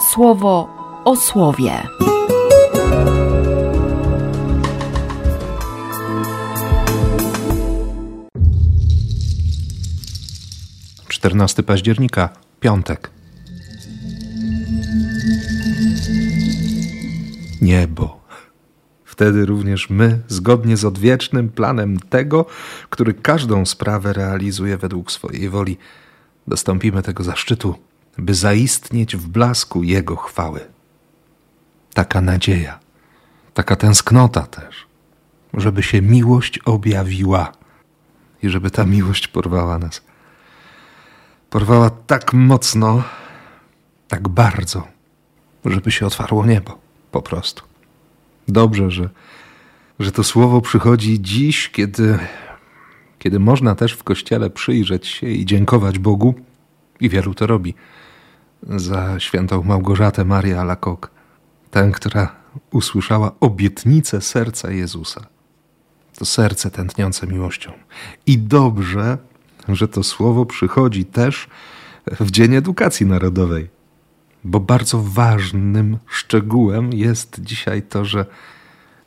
słowo o słowie. Czternasty października, piątek. Niebo. Wtedy również my, zgodnie z odwiecznym planem tego, który każdą sprawę realizuje według swojej woli, dostąpimy tego zaszczytu, by zaistnieć w blasku Jego chwały. Taka nadzieja, taka tęsknota też, żeby się miłość objawiła i żeby ta miłość porwała nas. Porwała tak mocno, tak bardzo, żeby się otwarło niebo, po prostu. Dobrze, że, że to słowo przychodzi dziś, kiedy, kiedy można też w kościele przyjrzeć się i dziękować Bogu, i wielu to robi, za świętą Małgorzatę Marię Alakok, tę, która usłyszała obietnicę serca Jezusa. To serce tętniące miłością. I dobrze, że to słowo przychodzi też w Dzień Edukacji Narodowej, bo bardzo ważnym szczegółem jest dzisiaj to, że,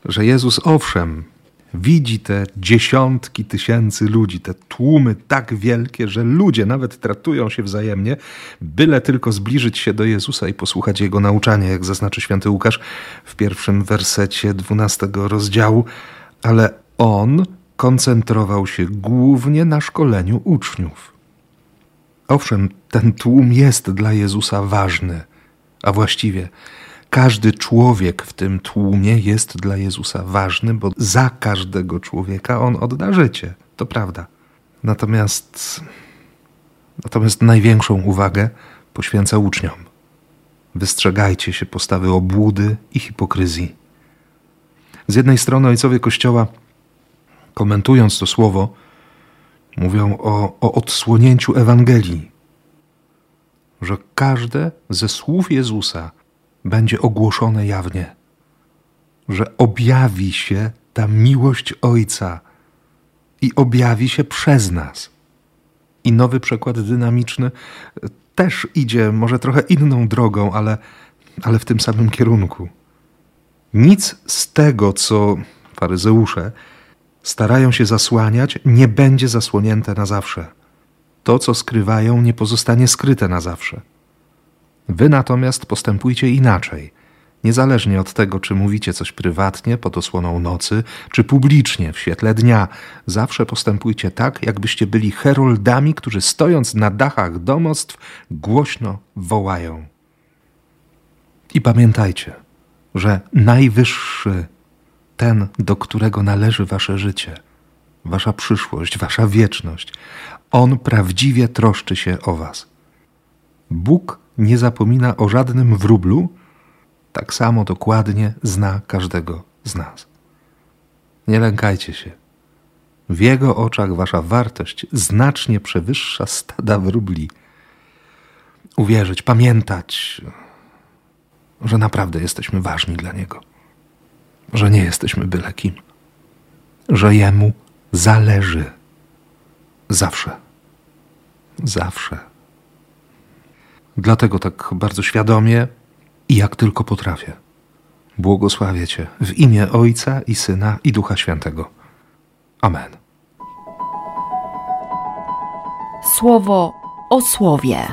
że Jezus owszem widzi te dziesiątki tysięcy ludzi, te tłumy tak wielkie, że ludzie nawet tratują się wzajemnie, byle tylko zbliżyć się do Jezusa i posłuchać Jego nauczania, jak zaznaczy święty Łukasz w pierwszym wersecie dwunastego rozdziału, ale On koncentrował się głównie na szkoleniu uczniów. Owszem, ten tłum jest dla Jezusa ważny, a właściwie każdy człowiek w tym tłumie jest dla Jezusa ważny, bo za każdego człowieka on odda życie. To prawda. Natomiast, natomiast największą uwagę poświęca uczniom. Wystrzegajcie się postawy obłudy i hipokryzji. Z jednej strony ojcowie Kościoła, komentując to słowo, mówią o, o odsłonięciu Ewangelii, że każde ze słów Jezusa będzie ogłoszone jawnie, że objawi się ta miłość Ojca i objawi się przez nas. I nowy przekład dynamiczny też idzie może trochę inną drogą, ale, ale w tym samym kierunku. Nic z tego, co faryzeusze starają się zasłaniać, nie będzie zasłonięte na zawsze. To, co skrywają, nie pozostanie skryte na zawsze. Wy natomiast postępujcie inaczej, niezależnie od tego, czy mówicie coś prywatnie pod osłoną nocy, czy publicznie w świetle dnia. Zawsze postępujcie tak, jakbyście byli heroldami, którzy stojąc na dachach domostw głośno wołają. I pamiętajcie, że najwyższy, ten, do którego należy wasze życie, wasza przyszłość, wasza wieczność, on prawdziwie troszczy się o was. Bóg nie zapomina o żadnym wróblu, tak samo dokładnie zna każdego z nas. Nie lękajcie się. W Jego oczach wasza wartość znacznie przewyższa stada wróbli. Uwierzyć, pamiętać, że naprawdę jesteśmy ważni dla Niego, że nie jesteśmy byle kim, że Jemu zależy zawsze. Zawsze. Dlatego tak bardzo świadomie i jak tylko potrafię. Błogosławię Cię w imię Ojca i Syna i Ducha Świętego. Amen. Słowo o słowie.